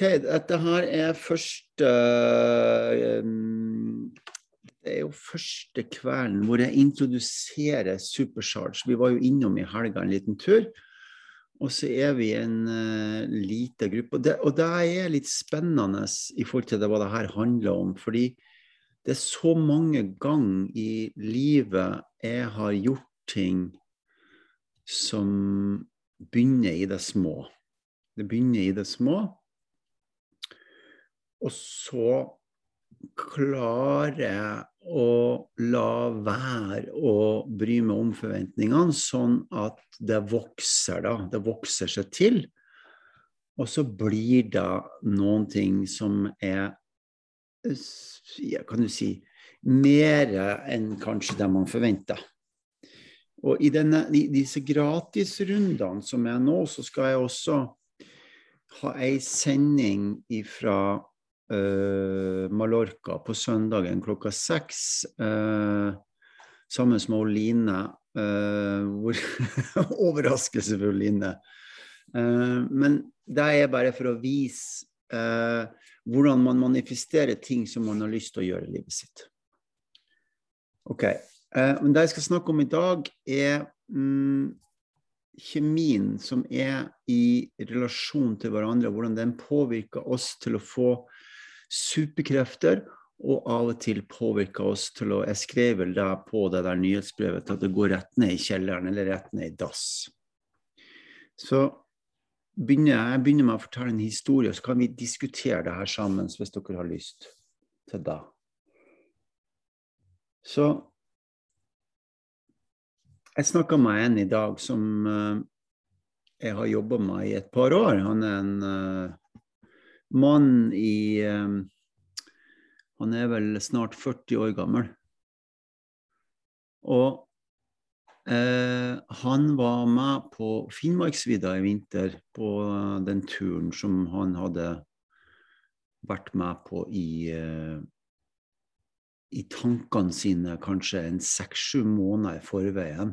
Dette her er første um, Det er jo første kvelden hvor jeg introduserer Supercharge. Vi var jo innom i helga en liten tur. Og så er vi en uh, lite gruppe. Og det, og det, er litt spennende i forhold til det, hva det her handler om. Fordi det er så mange ganger i livet jeg har gjort ting som begynner i det små. Det begynner i det små. Og så klarer jeg å la være å bry meg om forventningene, sånn at det vokser, da. Det vokser seg til. Og så blir det noen ting som er kan du si mer enn kanskje det man forventer. Og i, denne, disse gratisrundene som er nå, så skal jeg også ha ei sending fra uh, Mallorca på søndagen klokka seks uh, sammen med Line. Uh, hvor Overraskelse for Line. men det er bare for å vise hvordan man manifesterer ting som man har lyst til å gjøre i livet sitt. Ok, men Det jeg skal snakke om i dag, er um, kjemien som er i relasjon til hverandre, hvordan den påvirker oss til å få superkrefter, og av og til påvirker oss til å Jeg skrev vel da på det der nyhetsbrevet at det går rett ned i kjelleren, eller rett ned i dass. Så begynner jeg jeg begynner med å fortelle en historie, så kan vi diskutere det her sammen hvis dere har lyst til det. Så jeg snakka med en i dag som uh, jeg har jobba med i et par år. Han er en uh, mann i um, Han er vel snart 40 år gammel. Og uh, han var med på Finnmarksvidda i vinter, på den turen som han hadde vært med på i i tankene sine kanskje en seks-sju måneder i forveien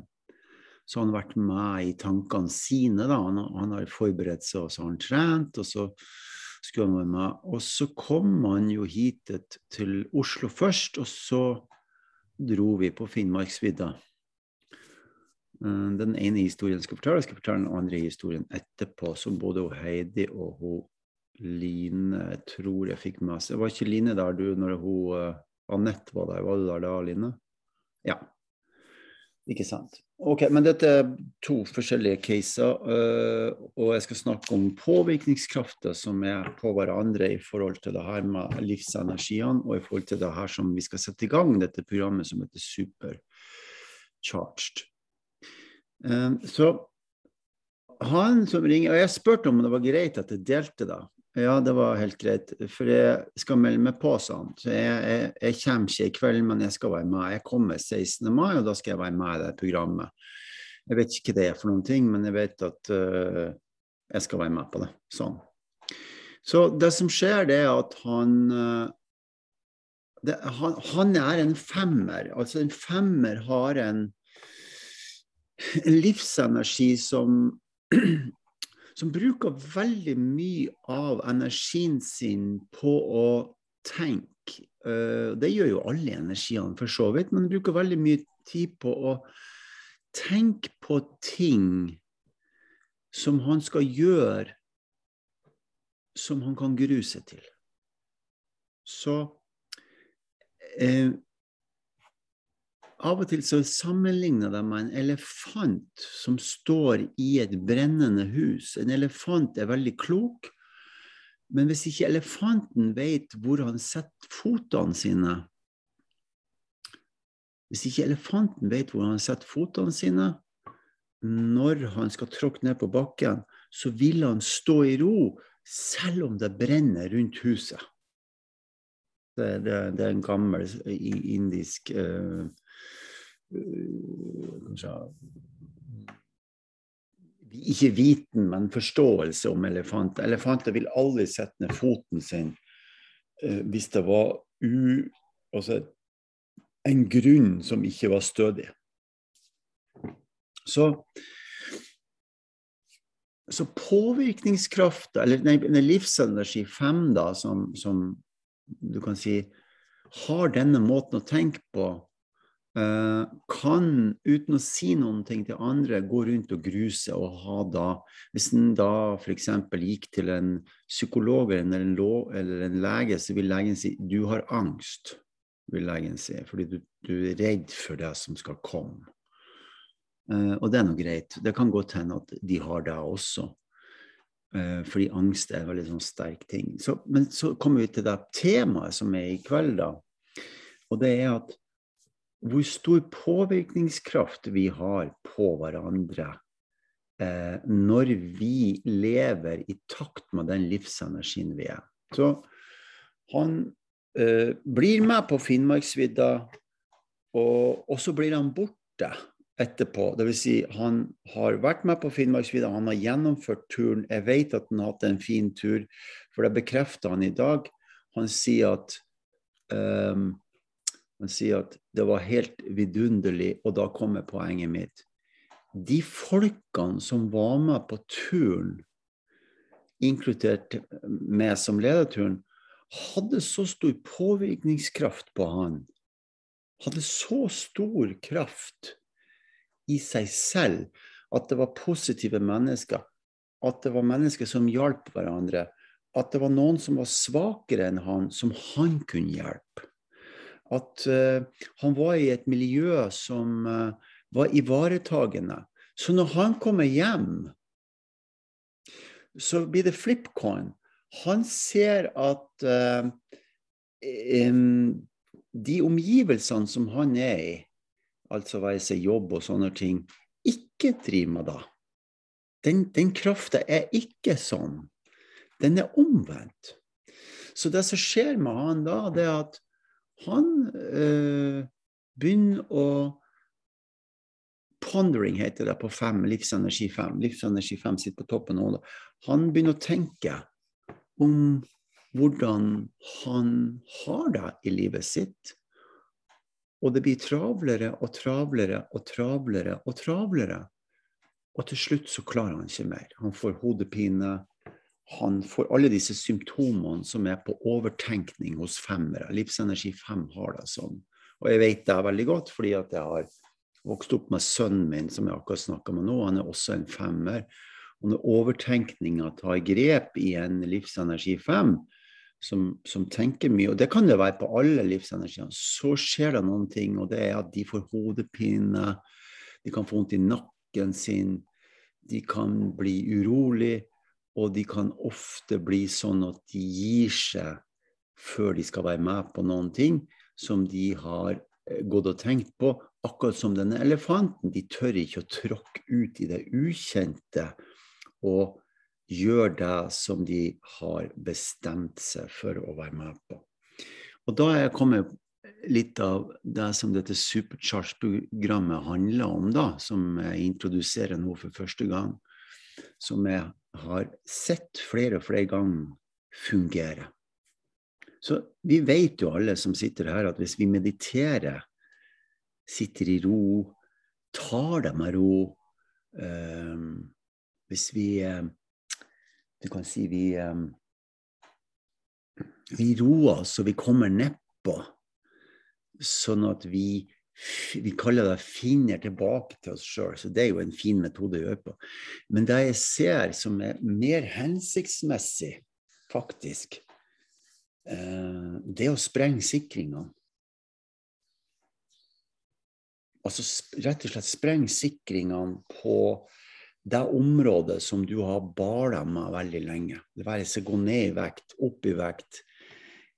så har han vært med i tankene sine. da, Han, han har forberedt seg, og så har han trent. og så med. Og så kom man jo hit til Oslo først, og så dro vi på Finnmarksvidda. Eh, den ene historien skal fortelle, jeg skal fortelle den andre historien etterpå, som både Heidi og hun Line jeg tror jeg fikk med seg. Var ikke Line der du når hun uh, Anette var der? Var du der da, Line? Ja. Ikke sant. Ok, men dette er to forskjellige caser, uh, og jeg skal snakke om påvirkningskrafta som er på hverandre i forhold til det her med livsenergiene, og i forhold til det her som vi skal sette i gang, dette programmet som heter Supercharged. Uh, så han som ringer, og Jeg spurte om det var greit at jeg delte det. Ja, det var helt greit, for jeg skal melde meg på sånn. Så jeg, jeg, jeg, kommer ikke i kveld, men jeg skal være med. Jeg kommer 16. mai, og da skal jeg være med i det programmet. Jeg vet ikke hva det er for noen ting, men jeg vet at uh, jeg skal være med på det. Sånn. Så det som skjer, det er at han uh, det, han, han, er en femmer. Altså en femmer har en, en livsenergi som som bruker veldig mye av energien sin på å tenke. Uh, det gjør jo alle energiene, for så vidt, men bruker veldig mye tid på å tenke på ting som han skal gjøre, som han kan grue seg til. Så uh, av og til så sammenligner de med en elefant som står i et brennende hus. En elefant er veldig klok, men hvis ikke elefanten vet hvor han setter fotene sine Hvis ikke elefanten vet hvor han setter fotene sine når han skal tråkke ned på bakken, så vil han stå i ro selv om det brenner rundt huset. Det, det, det er en gammel indisk uh, kanskje ikke viten, men forståelse om elefanter. Elefanter vil aldri sette ned foten sin uh, hvis det var u, altså en grunn som ikke var stødig. Så så påvirkningskrafta, eller nei, livsenergi 5, da, som, som, du kan si har denne måten å tenke på, uh, kan uten å si noen ting til andre gå rundt og gruse og ha da Hvis en da f.eks. gikk til en psykolog eller en, lov, eller en lege, så vil legen si du har angst, vil legen si, fordi du, du er redd for det som skal komme. Uh, og det er nå greit. Det kan godt hende at de har det også. Uh, fordi angst er en veldig sånn sterk ting. Så, men så kommer vi til det temaet som er i kveld, da. Og det er at hvor stor påvirkningskraft vi har på hverandre uh, når vi lever i takt med den livsenergien vi er. Så han blir med på Finnmarksvidda, og, og så blir han borte etterpå. Dvs. Si, han har vært med på Finnmarksvidda, han har gjennomført turen. Jeg vet at han har hatt en fin tur, for det bekrefter han i dag. Han sier at um, han sier at det var helt vidunderlig, og da kommer poenget mitt. De folkene som var med på turen, inkludert meg som leder turen, hadde så stor påvirkningskraft på han. Hadde så stor kraft i seg selv. At det var positive mennesker. At det var mennesker som hjalp hverandre. At det var noen som var svakere enn han, som han kunne hjelpe. At uh, han var i et miljø som uh, var ivaretagende. Så når han kommer hjem, så blir det flipcoin. Han ser at uh, um, de omgivelsene som han er i, altså hva jeg sier, jobb og sånne ting, ikke driver med da. Den, den krafta er ikke sånn. Den er omvendt. Så det som skjer med han da, det er at han øh, begynner å Pondering heter det på fem, livsenergi fem. Livsenergi fem sitter på toppen nå. Han begynner å tenke om hvordan han har det i livet sitt. Og det blir travlere og travlere og travlere og travlere. Og til slutt så klarer han ikke mer. Han får hodepine. Han får alle disse symptomene som er på overtenkning hos femmere. Livsenergi 5 har det sånn. Og jeg vet det veldig godt, fordi at jeg har vokst opp med sønnen min, som jeg akkurat snakka med nå. Han er også en femmer. Og når overtenkninga tar grep i en livsenergi 5, som, som, tenker mye, og det kan det være på alle livsenergier, så skjer det noen ting, og det er at de får hodepine, de kan få vondt i nakken sin, de kan bli urolig, og de kan ofte bli sånn at de gir seg før de skal være med på noen ting som de har eh, gått og tenkt på, akkurat som denne elefanten. De tør ikke å tråkke ut i det ukjente. og gjør det som de har bestemt seg for å være med på. Og da er jeg kommet litt av det som dette Supercharge-programmet handler om, da, som jeg introduserer nå for første gang. Som jeg har sett flere og flere ganger fungere. Så vi vet jo alle som sitter her, at hvis vi mediterer, sitter i ro, tar det med ro eh, Hvis vi eh, du kan si vi um, vi roer oss og vi kommer nedpå, sånn at vi, vi kaller det 'finner tilbake til oss sjøl'. Så det er jo en fin metode å gjøre på. Men det jeg ser som er mer hensiktsmessig, faktisk, uh, det er å sprenge sikringene. Altså rett og slett sprenge sikringene på det området som du har bala med veldig lenge. Det være seg gå ned i vekt, opp i vekt,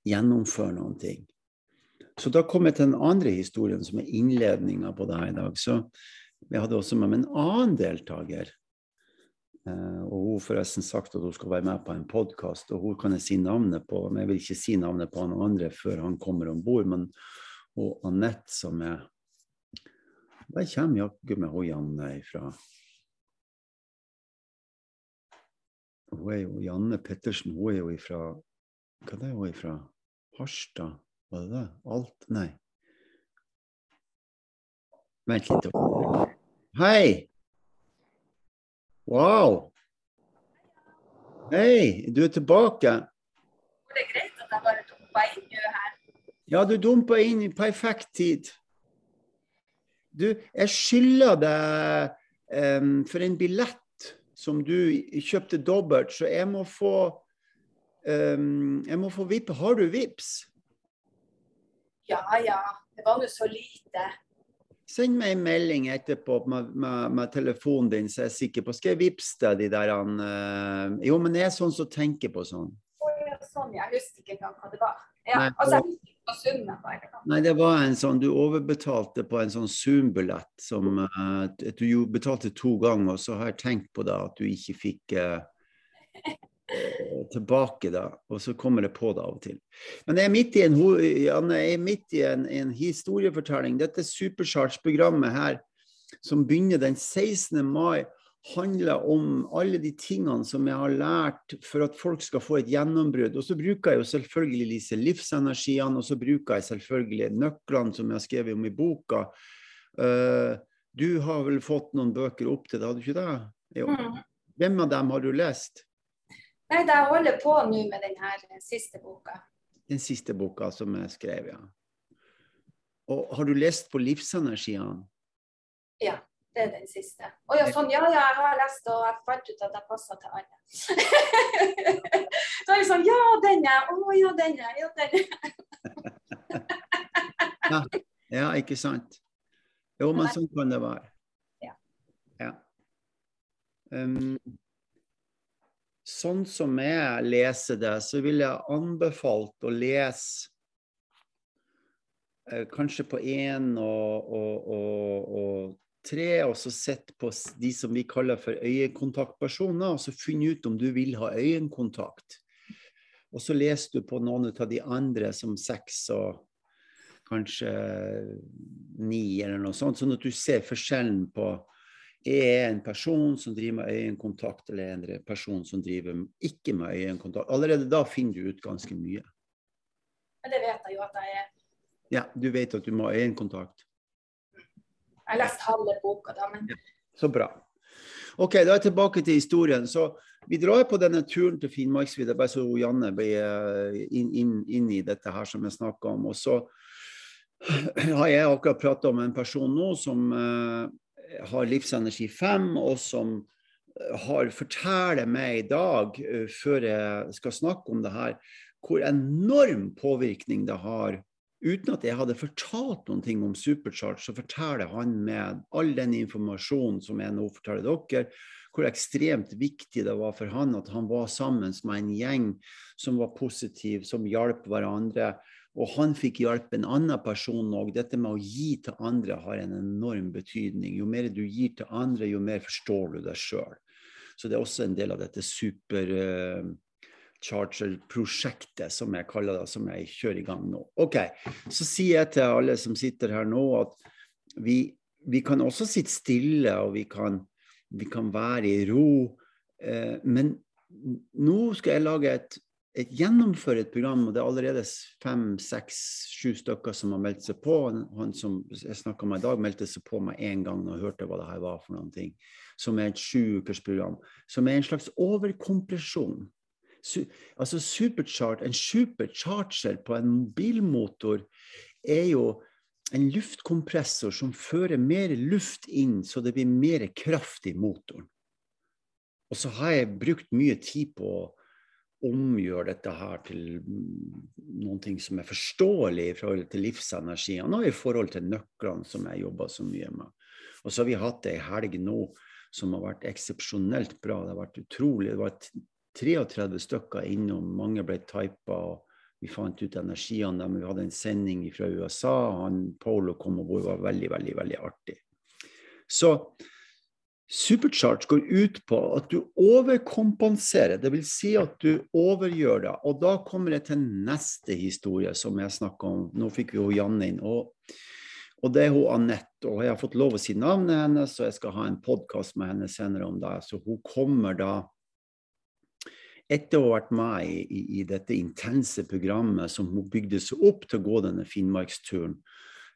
gjennomføre noen ting. Så da kom jeg til den andre historien, som er innledninga på det her i dag. Så jeg hadde også med meg en annen deltaker. Uh, og hun forresten sagt at hun skal være med på en podkast, og hun kan jeg si navnet på. Men jeg vil ikke si navnet på han andre før han kommer om bord. Men Anette, som er Der kommer jaggu meg hun Janne ifra. Hun er jo Janne Pettersen, hun er jo ifra Hva er hun ifra? Harstad? Var det det? Alt? Nei. Vent litt. Hei! Wow! Hei, du er tilbake. Går det greit at jeg bare dumpa inn her? Ja, du dumpa inn i perfekt tid. Du, jeg skylder deg um, for en billett som du kjøpte dobbelt, så jeg må få um, Jeg må få vippe. Har du vips? Ja ja, det var nå så lite. Send meg en melding etterpå med, med, med telefonen din, så jeg er sikker på Skal jeg vippse deg de der han, uh, Jo, men jeg er sånn som tenker på sånn. Å, ja, Sånn, jeg husker ikke engang hva det var. Ja, Nei, altså, jeg Nei, det var en sånn Du overbetalte på en sånn Zoom-billett som uh, du betalte to ganger, og så har jeg tenkt på det at du ikke fikk eh, tilbake da, og så kommer det på det av og til. Men jeg er midt i en, er midt i en, en historiefortelling. Dette Supercharge-programmet her, som begynner den 16. mai, handler om alle de tingene som jeg har lært for at folk skal få et gjennombrudd. Og så bruker jeg jo selvfølgelig disse livsenergiene, og så bruker jeg selvfølgelig nøklene som jeg har skrevet om i boka. Uh, du har vel fått noen bøker opp til det, har du ikke det? Jo. Mm. Hvem av dem har du lest? Nei, jeg holder på nå med den her siste boka. Den siste boka som jeg skrev, ja. Og har du lest på livsenergiene? Ja, det er den siste. Å ja, sånn, ja, ja, jeg har lest, og jeg fant ut at jeg passer til alle. Så er det sånn, ja, den er, å ja, den er, ja, den er. Ja, ikke sant? Jo, men sånn kan det være. Ja. Ja. Um, sånn som jeg leser det, så vil jeg anbefalt å lese eh, kanskje på én og, og, og, og tre, og så sett på de som vi kaller for øyekontaktpersoner, og så funnet ut om du vil ha øyekontakt. Og så leser du på noen av de andre som seks og kanskje ni eller noe sånt, sånn at du ser forskjellen på er jeg en person som driver med øyekontakt, eller er jeg en person som driver ikke med øyekontakt. Allerede da finner du ut ganske mye. Men det vet jeg jo at jeg er. Ja, du vet at du må ha øyekontakt. Jeg har lest halve boka da, men Så bra. Ok, da er jeg tilbake til historien. Så vi drar på denne turen til Finnmarksvidda, bare så Janne blir eh, inn, inn, inn i dette her som jeg snakka om. Og så har jeg akkurat prata om en person nå som uh, har livsenergi 5, og som eh, har forteller meg i dag, uh, før jeg skal snakke om det her, hvor enorm påvirkning det har uten at jeg hadde fortalt noen ting om Supercharge, så forteller han med all den informasjonen som jeg nå forteller dere, hvor ekstremt viktig det var for han at han var sammen med en gjeng som var positiv, som hjalp hverandre. Og han fikk hjelpe en annen person òg. Dette med å gi til andre har en enorm betydning. Jo mer du gir til andre, jo mer forstår du deg sjøl. Så det er også en del av dette super eh, Charger-prosjektet, som jeg kaller det, som jeg kjører i gang nå. Ok, Så sier jeg til alle som sitter her nå, at vi, vi kan også sitte stille, og vi kan, vi kan være i ro. Eh, men nå skal jeg lage et, et gjennomføre et program, og det er allerede fem, seks, sju stykker som har meldt seg på. Han som jeg snakka med i dag, meldte seg på meg en gang og hørte hva det her var for noen ting. Som er et sjuukersprogram. Som er en slags overkompresjon. Su altså superchart, En supercharger på en mobilmotor er jo en luftkompressor som fører mer luft inn, så det blir mer kraft i motoren. Og så har jeg brukt mye tid på å omgjøre dette her til noen ting som er forståelig i forhold til livsenergiene og i forhold til nøklene som jeg jobber så mye med. Og så har vi hatt ei helg nå som har vært eksepsjonelt bra. Det har vært utrolig. Det var 33 stykker innom, mange ble typa. Vi fant ut energiene deres. Vi hadde en sending fra USA. han Polo kom og var veldig, veldig, veldig artig. Så Supercharge går ut på at du overkompenserer, dvs. Si at du overgjør det. Og da kommer jeg til neste historie som jeg snakka om. Nå fikk vi jo Janne inn. Og, og det er hun Anette. Og jeg har fått lov å si navnet hennes, og jeg skal ha en podkast med henne senere om det. Så hun kommer da etter å ha vært med i, i, dette intense programmet som hun bygde seg opp til å gå denne Finnmarksturen,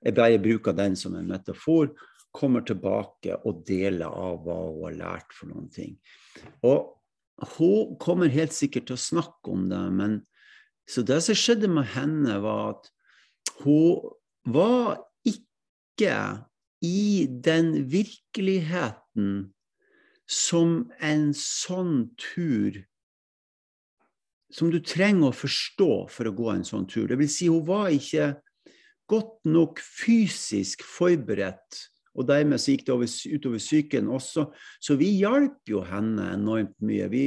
jeg bare bruker den som en metafor, kommer tilbake og deler av hva hun har lært for noen ting. Og hun kommer helt sikkert til å snakke om det, men så det som skjedde med henne, var at hun var ikke i den virkeligheten som en sånn tur Som du trenger å forstå for å gå en sånn tur. Det vil si, hun var ikke godt nok fysisk forberedt og dermed så gikk det over, utover psyken også. Så vi hjalp jo henne enormt mye. Vi,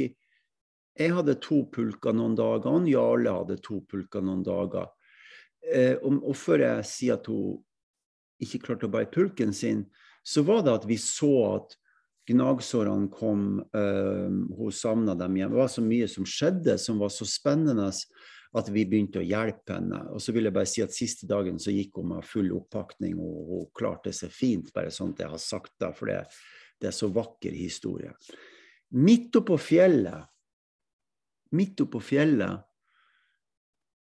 jeg hadde to pulker noen dager, og Jarle hadde to pulker noen dager. Eh, og, og, før jeg sier at hun ikke klarte å bære pulken sin, så var det at vi så at gnagsårene kom, eh, hun savna dem igjen. Det var så mye som skjedde som var så spennende at vi begynte å hjelpe henne. Og så vil jeg bare si at Siste dagen så gikk hun med full oppakning, og hun klarte seg fint, bare sånn at jeg har sagt det, for det, det er så vakker historie. Midt oppå fjellet, midt oppå fjellet,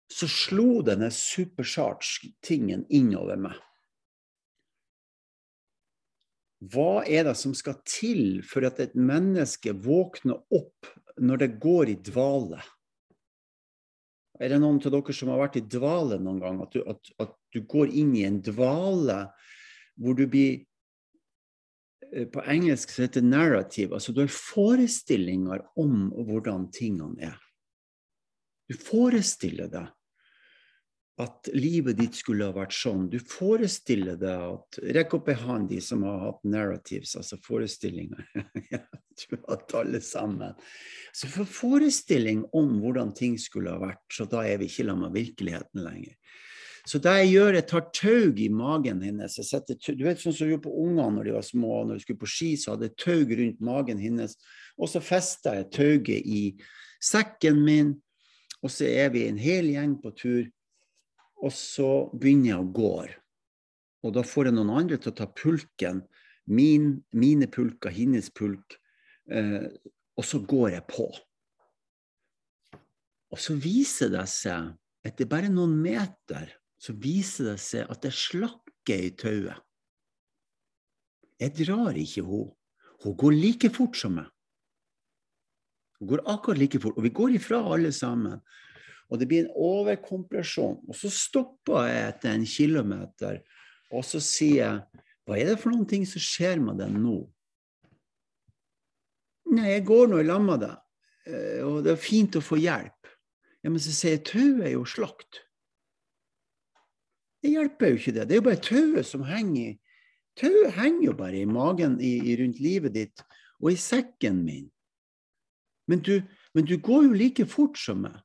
så slo denne supercharge-tingen innover meg. Hva er det som skal til for at et menneske våkner opp når det går i dvale? Er det noen av dere som har vært i dvale noen gang? At du, at, at du går inn i en dvale hvor du blir eh, På engelsk så heter det narrative. Altså du har forestillinger om hvordan tingene er. Du forestiller deg at livet ditt skulle ha vært sånn. Du forestiller deg at Rekk opp ei hånd, de som har hatt narratives, altså forestillinger. du har hatt alle sammen. Så for forestilling om hvordan ting skulle ha vært, så da er vi ikke sammen med virkeligheten lenger. Så det jeg gjør, jeg tar taug i magen hennes. Setter, du vet sånn som vi gjorde på ungene når de var små, når de skulle på ski, så hadde jeg taug rundt magen hennes. Og så fester jeg tauget i sekken min, og så er vi en hel gjeng på tur. Og så begynner jeg å gå. Og da får jeg noen andre til å ta pulken. Min, mine pulker, hennes pulk. Eh, og så går jeg på. Og så viser det seg, etter bare noen meter, så viser det seg at det slakker i tauet. Jeg drar ikke henne. Hun går like fort som meg. Hun går akkurat like fort. Og vi går ifra alle sammen. Og det blir en overkompresjon. Og så stopper jeg etter en kilometer, og så sier jeg Hva er det for noen ting som skjer med den nå? Nei, jeg går nå i lag med deg, eh, og det er fint å få hjelp. Ja, Men så sier jeg tauet er jo slakt. Det hjelper jo ikke det. Det er jo bare tauet som henger Tauet henger jo bare i magen i, i rundt livet ditt og i sekken min. Men du, men du går jo like fort som meg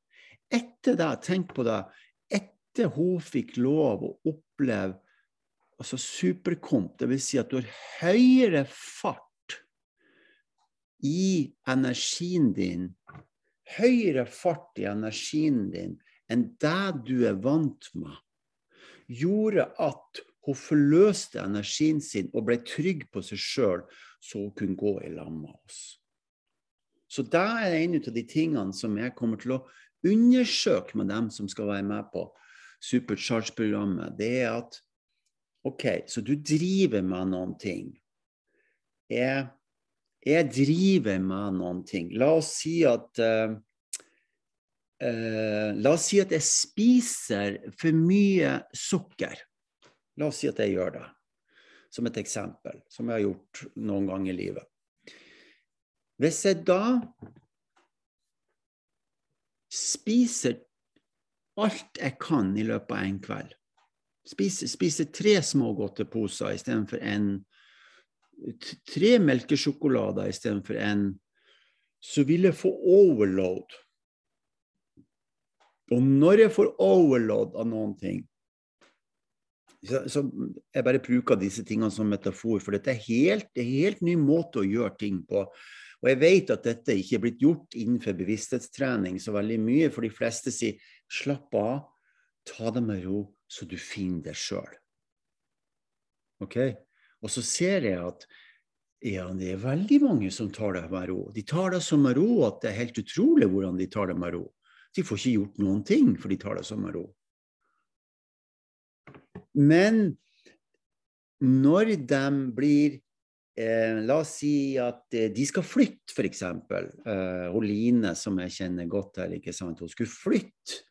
etter det, tenk på det, etter hun fikk lov å oppleve altså superkomp, dvs. Si at du har høyere fart i energien din, høyere fart i energien din enn det du er vant med, gjorde at hun forløste energien sin og ble trygg på seg sjøl, så hun kunne gå i lag med oss. Så det er en av de tingene som jeg kommer til å undersøke med dem som skal være med på Supercharge-programmet, det er at OK, så du driver med noen ting. Jeg, jeg driver med noen ting. La oss si at uh, uh, La oss si at jeg spiser for mye sukker. La oss si at jeg gjør det, som et eksempel, som jeg har gjort noen ganger i livet. Hvis jeg da spiser alt jeg kan i løpet av en kveld. Spiser, spiser tre små godteposer istedenfor én. Tre melkesjokolader istedenfor én. Så vil jeg få overload. Og når jeg får overload av noen ting, så, så jeg bare bruker disse tingene som metafor, for dette er helt, en helt ny måte å gjøre ting på. Og jeg vet at dette ikke er blitt gjort innenfor bevissthetstrening så veldig mye, for de fleste sier slapp av, ta det med ro, så du finner det sjøl. Ok? Og så ser jeg at ja, det er veldig mange som tar det med ro. De tar det så med ro at det er helt utrolig hvordan de tar det med ro. De får ikke gjort noen ting, for de tar det så med ro. Men når de blir La oss si at eh, de skal flytte, f.eks. Eh, Line, som jeg kjenner godt her, ikke sant? hun skulle flytte.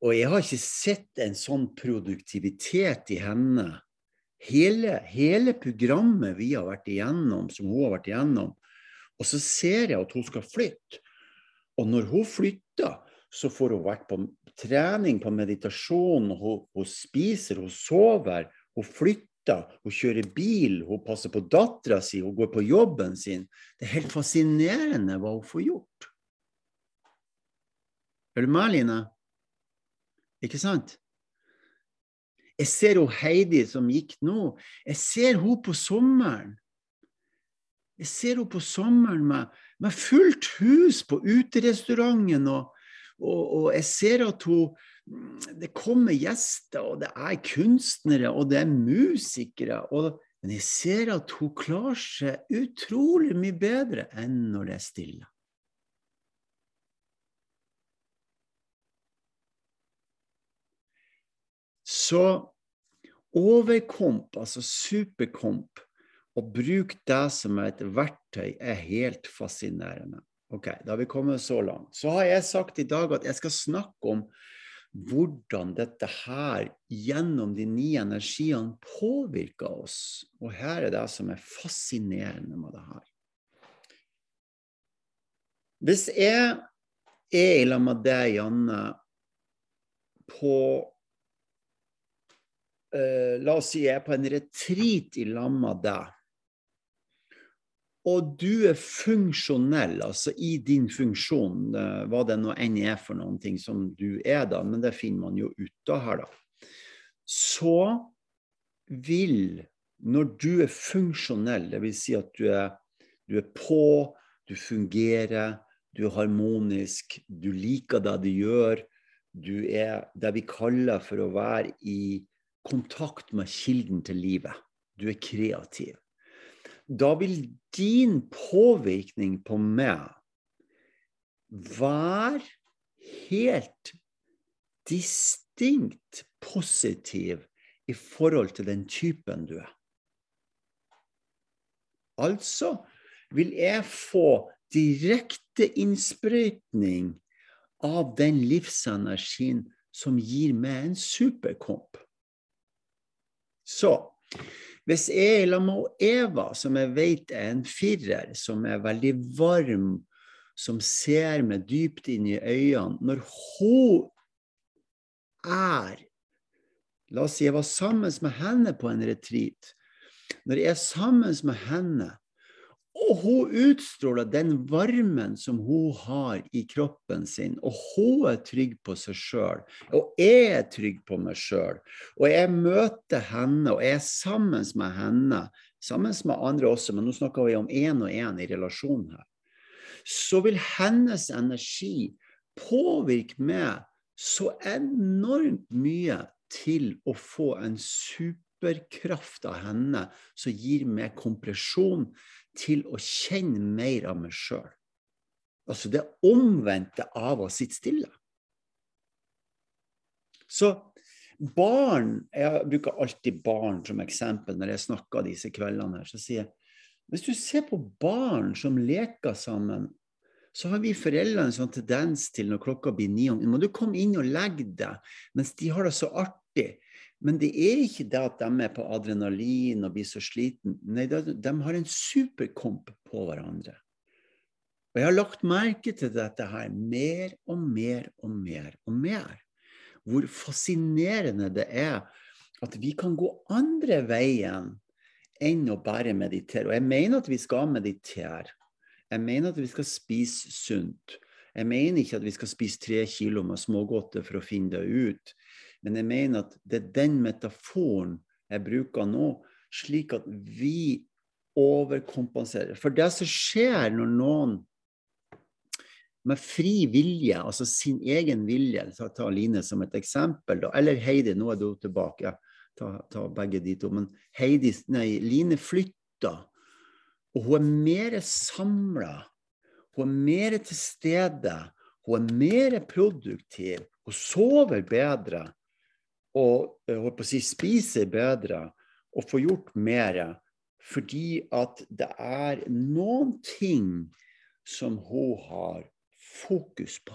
Og jeg har ikke sett en sånn produktivitet i henne. Hele, hele programmet vi har vært igjennom, som hun har vært igjennom. Og så ser jeg at hun skal flytte. Og når hun flytter, så får hun vært på trening, på meditasjon, hun, hun spiser, hun sover, hun flytter hun kjører bil, hun passer på dattera si, hun går på jobben sin. Det er helt fascinerende hva hun får gjort. Er du med, Line? Ikke sant? Jeg ser hun Heidi som gikk nå. Jeg ser hun på sommeren. Jeg ser henne på sommeren med, med fullt hus på uterestauranten, og, og, og, jeg ser at hun Det kommer gjester, og det er kunstnere, og det er musikere. Og, men jeg ser at hun klarer seg utrolig mye bedre enn når det er stille. Så overkomp, altså superkomp, å bruke det som et verktøy er helt fascinerende. Ok, Da har vi kommet så langt. Så har jeg sagt i dag at jeg skal snakke om hvordan dette her gjennom de ni energiene påvirker oss. Og her er det som er fascinerende med det her. Hvis jeg er i lag med deg, Janne, på uh, La oss si jeg er på en retreat i lag med deg og du er funksjonell, altså i din funksjon, hva det nå enn er for noen ting som du er, da, men det finner man jo ut av her, da. Så vil, når du er funksjonell, dvs. Si at du er, du er på, du fungerer, du er harmonisk, du liker det du gjør, du er det vi kaller for å være i kontakt med kilden til livet. Du er kreativ da vil din påvirkning på meg være helt distinkt positiv i forhold til den typen du er. Altså vil jeg få direkte innsprøytning av den livsenergien som gir meg en superkomp. Så hvis jeg er sammen med Eva, som jeg vet er en firer, som er veldig varm, som ser meg dypt inn i øynene Når hun er La oss si jeg var sammen med henne på en retreat. Når jeg er sammen med henne, og hun utstråler den varmen som hun har i kroppen sin. Og hun er trygg på seg sjøl, og jeg er trygg på meg sjøl. Og jeg møter henne, og jeg er sammen med henne, sammen med andre også, men nå snakker vi om én og én i relasjonen her. Så vil hennes energi påvirke meg så enormt mye til å få en superkraft av henne som gir meg kompresjon til å kjenne mer av meg sjøl. Altså det omvendte av å sitte stille. Så barn Jeg bruker alltid barn som eksempel når jeg snakker disse kveldene her. Så sier jeg hvis du ser på barn som leker sammen, så har vi foreldre en sånn tendens til når klokka blir ni om må du komme inn og legge deg mens de har det så artig. Men det er ikke det at de er på adrenalin og blir så sliten. Nei, de har en superkomp på hverandre. Og jeg har lagt merke til dette her mer og mer og mer og mer. Hvor fascinerende det er at vi kan gå andre veien enn å bare meditere. Og jeg mener at vi skal meditere. Jeg mener at vi skal spise sunt. Jeg mener ikke at vi skal spise tre kilo med smågodter for å finne det ut. Men jeg mener at det er den metaforen jeg bruker nå, slik at vi overkompenserer. For det som skjer når noen med fri vilje, altså sin egen vilje, ta, ta Line som et eksempel, da, eller Heidi, nå er du tilbake, ja, ta, ta, begge de to, men Heidi, nei, Line flytter, og hun er mer samla, hun er mer til stede, hun er mer produktiv, hun sover bedre og å si, spise bedre og få gjort mer Fordi at det er noen ting som hun har fokus på.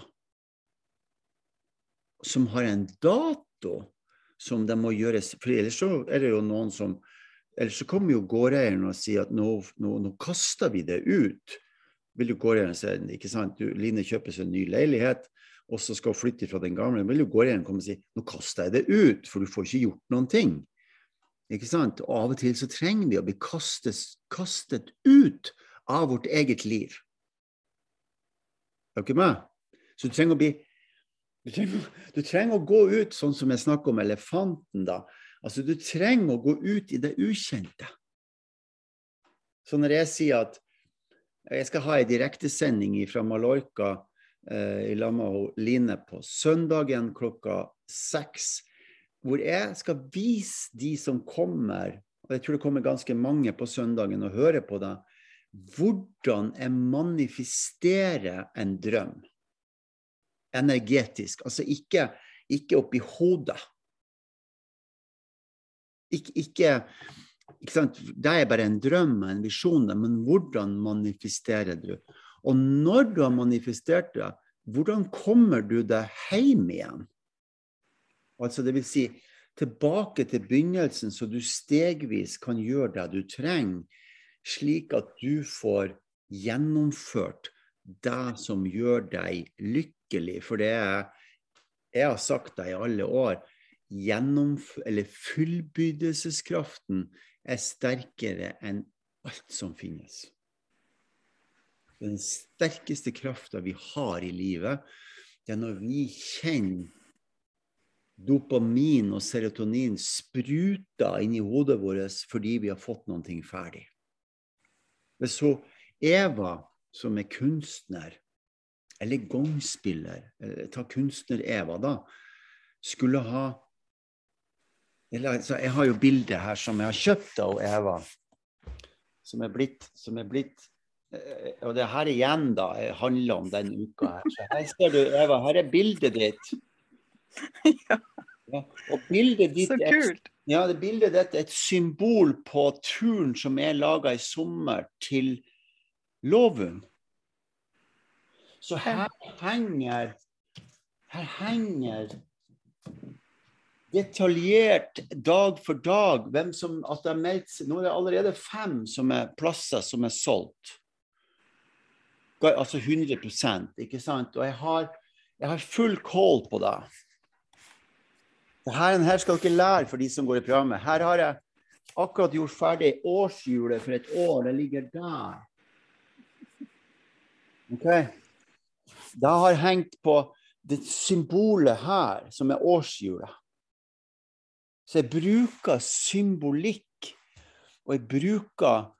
Som har en dato som det må gjøres For ellers så er det jo noen som Ellers så kommer jo gårdeieren og sier at nå, nå, nå kaster vi det ut. Vil jo gårdeieren si ikke sant, du, Line kjøper seg en ny leilighet, og så skal flytte fra den gamle. Vil jo gårdeieren komme og si nå kaster jeg det ut, for du får ikke gjort noen ting. Ikke sant? Og av og til så trenger vi å bli kastet, kastet ut av vårt eget liv. Er dere med? Så du trenger å bli du trenger, du trenger, å gå ut sånn som jeg snakker om elefanten, da. Altså, du trenger å gå ut i det ukjente. Så når jeg sier at jeg skal ha ei direktesending fra Mallorca eh, i lag med Line på søndagen klokka seks, hvor jeg skal vise de som kommer, og jeg tror det kommer ganske mange på søndagen og hører på det, hvordan jeg manifesterer en drøm energetisk. Altså ikke, ikke oppi hodet. Ikke, ikke, ikke sant? Det er bare en drøm en visjon, men hvordan manifesterer du? Og når du har manifestert det, hvordan kommer du deg hjem igjen? Altså det vil si tilbake til begynnelsen, så du stegvis kan gjøre det du trenger, slik at du får gjennomført det som gjør deg lykkelig. For det er, jeg har sagt det i alle år, eller fullbyrdelseskraften er sterkere enn alt som finnes. Den sterkeste krafta vi har i livet, det er når vi kjenner dopamin og serotonin spruta inn i hodet vårt fordi vi har fått noe ferdig. Så Eva som er kunstner, eller gangspiller, eh, ta kunstner-Eva, da, skulle ha altså, Jeg har jo bildet her som jeg har kjøpt av Eva, som er blitt, som er blitt og det her igjen da handler om den uka her. Så her ser du, Eva, her er bildet ditt. Ja. ja. Og bildet ditt Så kult. ja, det bildet ditt er et symbol på turen som er laga i sommer til loven. Så her henger her henger detaljert dag for dag hvem som at det er meldt Nå er det allerede fem som er plasser som er solgt. Altså 100% ikke sant? Og jeg har, jeg har full kål på det. Dette her skal dere lære for de som går i programmet. Her har jeg akkurat gjort ferdig årshjulet for et år. Det ligger der. Ok? Det har hengt på det symbolet her, som er årshjulet. Så jeg bruker symbolikk, og jeg bruker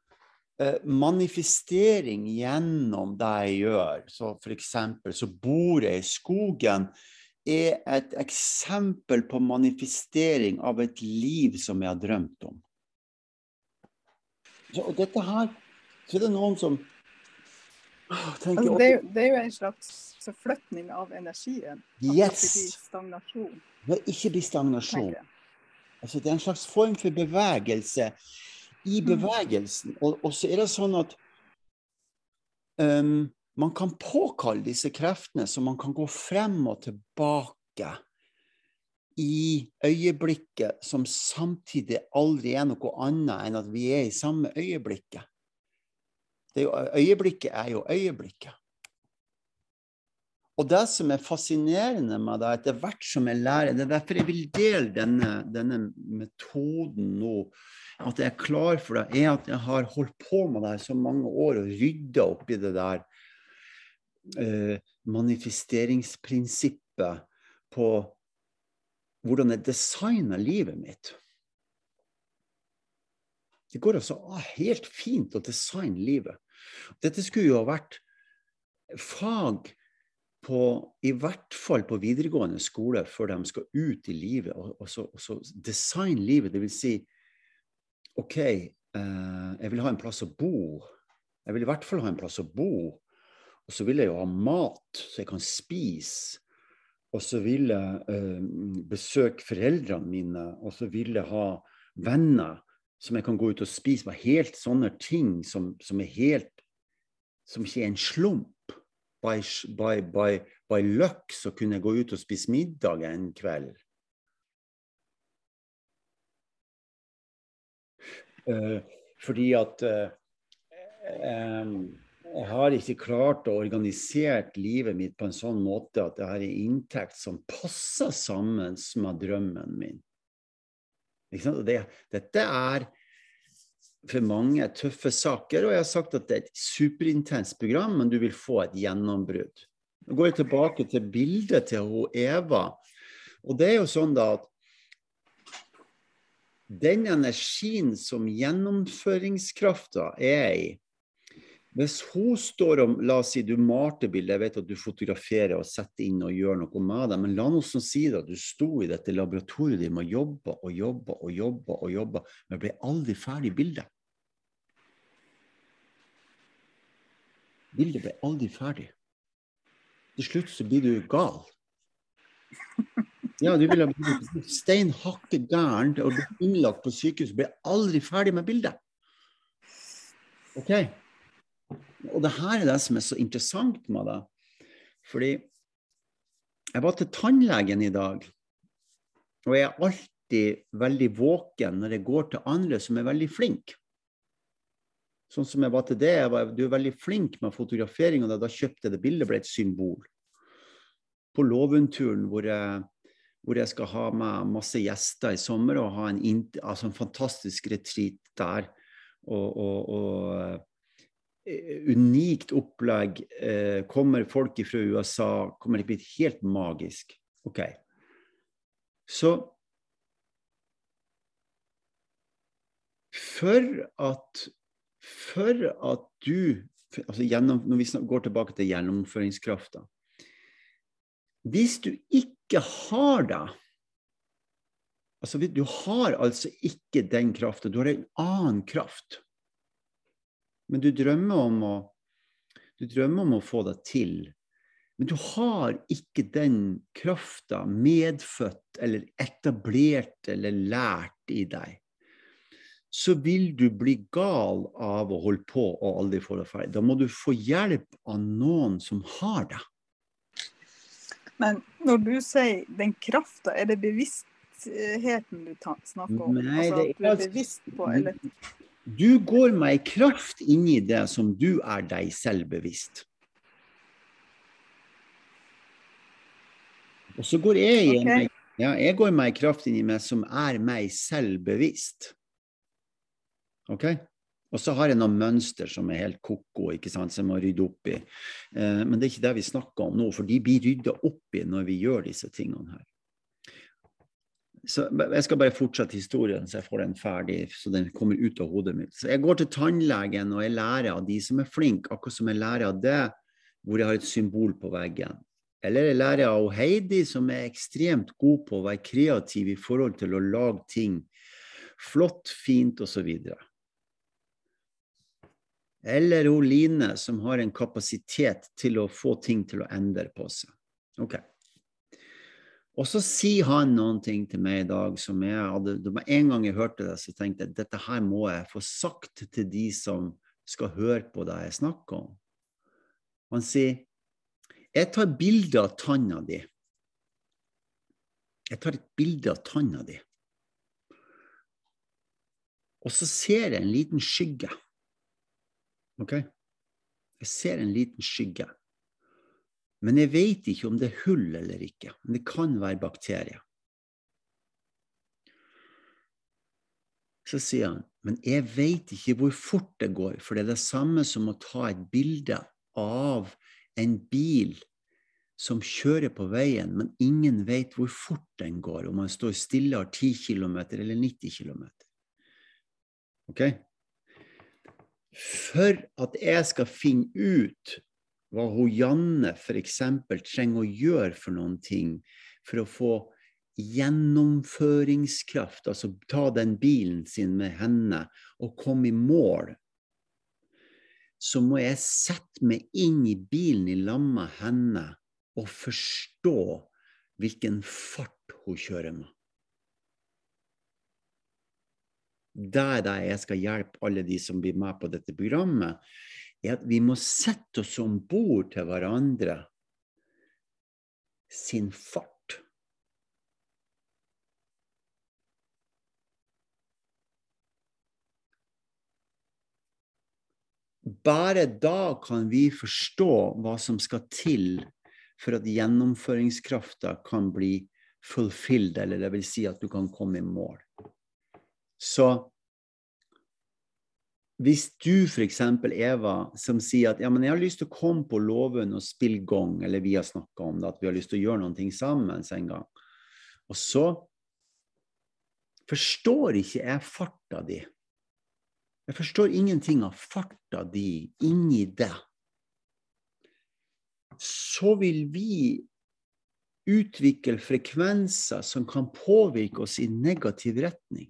manifestering gjennom det jeg gjør. Så eksempel så bor jeg i skogen er et eksempel på manifestering av et liv som jeg har drømt om. Så, og dette her, så er det noen som Altså, det, er det, er jo, en slags forflytning av energien. Yes. det ikke blir stagnasjon. Det ikke blir stagnasjon. Altså, det er en slags form for bevegelse i mm. bevegelsen. Og, og så er det sånn at um, man kan påkalle disse kreftene, så man kan gå frem og tilbake i øyeblikket, som samtidig aldri er noe annet enn at vi er i samme øyeblikket. Er jo, øyeblikket er jo øyeblikket. Og det som er fascinerende med det, etter hvert som jeg lærer Det er derfor jeg vil dele denne, denne metoden nå. At jeg er klar for det, er at jeg har holdt på med det her så mange år og rydda opp i det der eh, manifesteringsprinsippet på hvordan jeg designer livet mitt. Det går altså helt fint å designe livet. Dette skulle jo ha vært fag på, i hvert fall på videregående skole før de skal ut i livet og, og, så, og så designe livet. Det vil si OK, eh, jeg vil ha en plass å bo. Jeg vil i hvert fall ha en plass å bo. Og så vil jeg jo ha mat så jeg kan spise. Og så vil jeg eh, besøke foreldrene mine, og så vil jeg ha venner som jeg kan gå ut og spise. Bare helt sånne ting som, som er helt Som ikke er en slump. By, by, by, by luck så kunne jeg gå ut og spise middag en kveld. Uh, fordi at uh, um, jeg har ikke klart å organisere livet mitt på en sånn måte at jeg har en inntekt som passer sammen med drømmen min. Det, dette er for mange tøffe saker, og jeg har sagt at det er et superintenst program, men du vil få et gjennombrudd. Nå går jeg tilbake til bildet til hun Eva. Og det er jo sånn da at den energien som gjennomføringskrafta er i, hvis hun står og La oss si du malte bildet, jeg vet at du fotograferer og setter inn og gjør noe med det, men la noe som sier at du sto i dette laboratoriet ditt og jobba og jobba og jobba, og jobba, men ble aldri ferdig bildet. Bildet ble aldri ferdig. Til slutt så blir du gal. Ja, du ville blitt stein hakke gæren og bli innlagt på sykehus. Ble aldri ferdig med bildet. OK? Og det her er det som er så interessant med det. Fordi jeg var til tannlegen i dag, og jeg er alltid veldig våken når jeg går til andre som er veldig flinke. Sånn som jeg var til det. Jeg var, du er veldig flink med fotografering, og da kjøpte jeg det bildet, ble et symbol. På Lovundturen, hvor hvor jeg skal ha med masse gjester i sommer og ha en, altså en fantastisk retreat der. Og, og, og Eh, unikt opplegg. Eh, kommer folk fra USA, kommer det bli helt magisk. OK. Så for at, for at du altså gjennom, Når vi går tilbake til gjennomføringskrafta Hvis du ikke har det altså Du har altså ikke den krafta, du har en annen kraft. Men du drømmer om å, du drømmer om å få det til. Men du har ikke den krafta medfødt eller etablert eller lært i deg. Så vil du bli gal av å holde på og aldri få det ferdig. Da må du få hjelp av noen som har det. Men når du sier den krafta, er det bevisstheten du snakker om? Nei, altså, at du er bevisst på, eller? Du går med ei kraft inni det som du er deg selv bevisst. Og så går jeg i jeg, ja, jeg går med ei kraft inni meg som er meg selv bevisst. OK? Og så har jeg noen mønster som er helt ko-ko, som jeg må rydde opp i. Eh, men det er ikke det vi snakker om nå, for de blir rydda opp i når vi gjør disse tingene her. Så jeg skal bare fortsette historien, så jeg får den ferdig, så den kommer ut av hodet mitt. Så jeg går til tannlegen og jeg lærer av de som er flinke, akkurat som jeg lærer av det hvor jeg har et symbol på veggen. Eller jeg lærer av Heidi, som er ekstremt god på å være kreativ i forhold til å lage ting flott, fint osv. Eller hun Line, som har en kapasitet til å få ting til å endre på seg. Ok. Og så sier han noen ting til meg i dag som jeg hadde var En gang jeg hørte det, så tenkte jeg dette her må jeg få sagt til de som skal høre på det jeg snakker om. Han sier jeg tar bilde av tanna di. Jeg tar et bilde av tanna di. Og så ser jeg en liten skygge. OK? Jeg ser en liten skygge. Men jeg vet ikke om det er hull eller ikke. Men det kan være bakterier. Så sier han, men jeg vet ikke hvor fort det går, for det er det samme som å ta et bilde av en bil som kjører på veien, men ingen vet hvor fort den går, om man står stille har 10 km eller 90 km. Ok? For at jeg skal finne ut hva hun Janne f.eks. trenger å gjøre for noen ting for å få gjennomføringskraft, altså ta den bilen sin med henne og komme i mål, så må jeg sette meg inn i bilen i lag med henne og forstå hvilken fart hun kjører med. Er det jeg skal hjelpe alle de som blir med på dette programmet, er at vi må sette oss om bord til hverandre sin fart. Bare da kan vi forstå hva som skal til for at gjennomføringskrafta kan bli fulfilled, eller det vil si at du kan komme i mål. Så hvis du f.eks. Eva, som sier at ja, men jeg har lyst til å komme på låven og spille gong, eller vi har snakka om det, at vi har lyst til å gjøre noe sammen en gang, og så forstår ikke jeg farta di. Jeg forstår ingenting av farta di inni det. Så vil vi utvikle frekvenser som kan påvirke oss i negativ retning.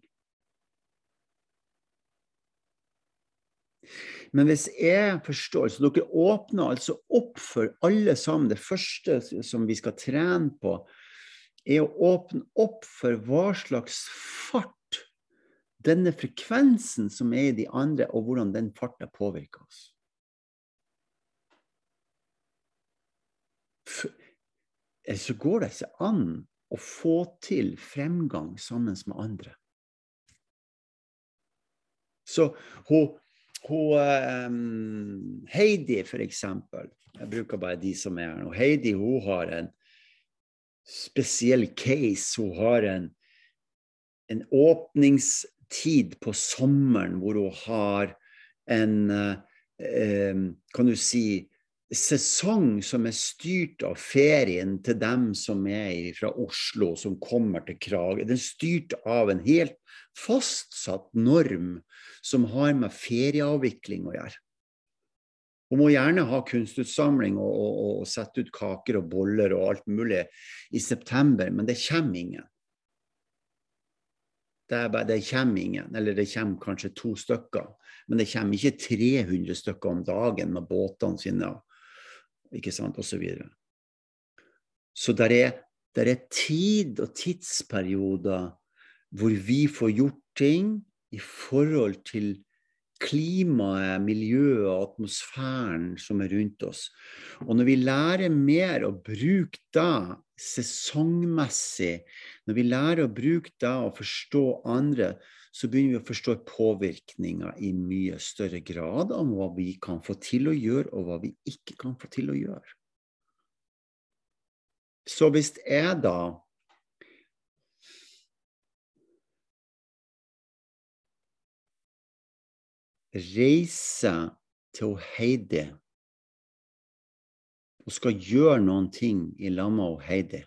Men hvis jeg forstår Så dere åpner altså opp for alle sammen. Det første som vi skal trene på, er å åpne opp for hva slags fart denne frekvensen som er i de andre, og hvordan den farta påvirker oss. Så går det ikke an å få til fremgang sammen med andre. Så hun hun, um, Heidi, for eksempel. Jeg bruker bare de som er her nå. Heidi hun har en spesiell case. Hun har en, en åpningstid på sommeren hvor hun har en uh, Kan du si sesong som er styrt av ferien til dem som er fra Oslo, som kommer til Krage. Den er styrt av en helt fastsatt norm som har med ferieavvikling å gjøre. Hun må gjerne ha kunstutsamling og, og, og, sette ut kaker og boller og alt mulig i september, men det kommer ingen. Det, bare, det kommer ingen, eller det kommer kanskje to stykker. Men det kommer ikke 300 stykker om dagen med båtene sine ikke sant, osv. Så, videre. så der er, der er tid og tidsperioder hvor vi får gjort ting i forhold til klimaet, miljøet og atmosfæren som er rundt oss. Og når vi lærer mer å bruke det sesongmessig, når vi lærer å bruke det og forstå andre, så begynner vi å forstå påvirkninger i mye større grad om hva vi kan få til å gjøre, og hva vi ikke kan få til å gjøre. Så hvis jeg da reiser til Heidi og skal gjøre noen ting i lag med Heidi,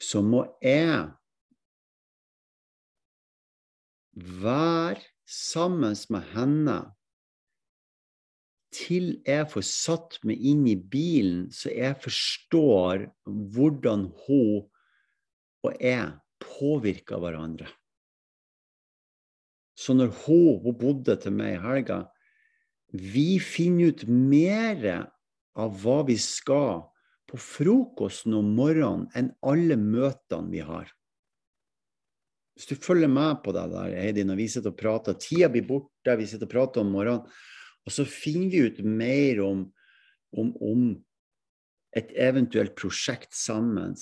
så må jeg være sammen med henne til jeg får satt meg inn i bilen, så jeg forstår hvordan hun og jeg påvirker hverandre. Så når hun, hun bodde til meg i helga Vi finner ut mer av hva vi skal på frokosten om morgenen enn alle møtene vi har. Hvis du følger med på det der, Heidi, når vi sitter og prater, tida blir borte, vi sitter og prater om morgenen, og så finner vi ut mer om, om, om et eventuelt prosjekt sammen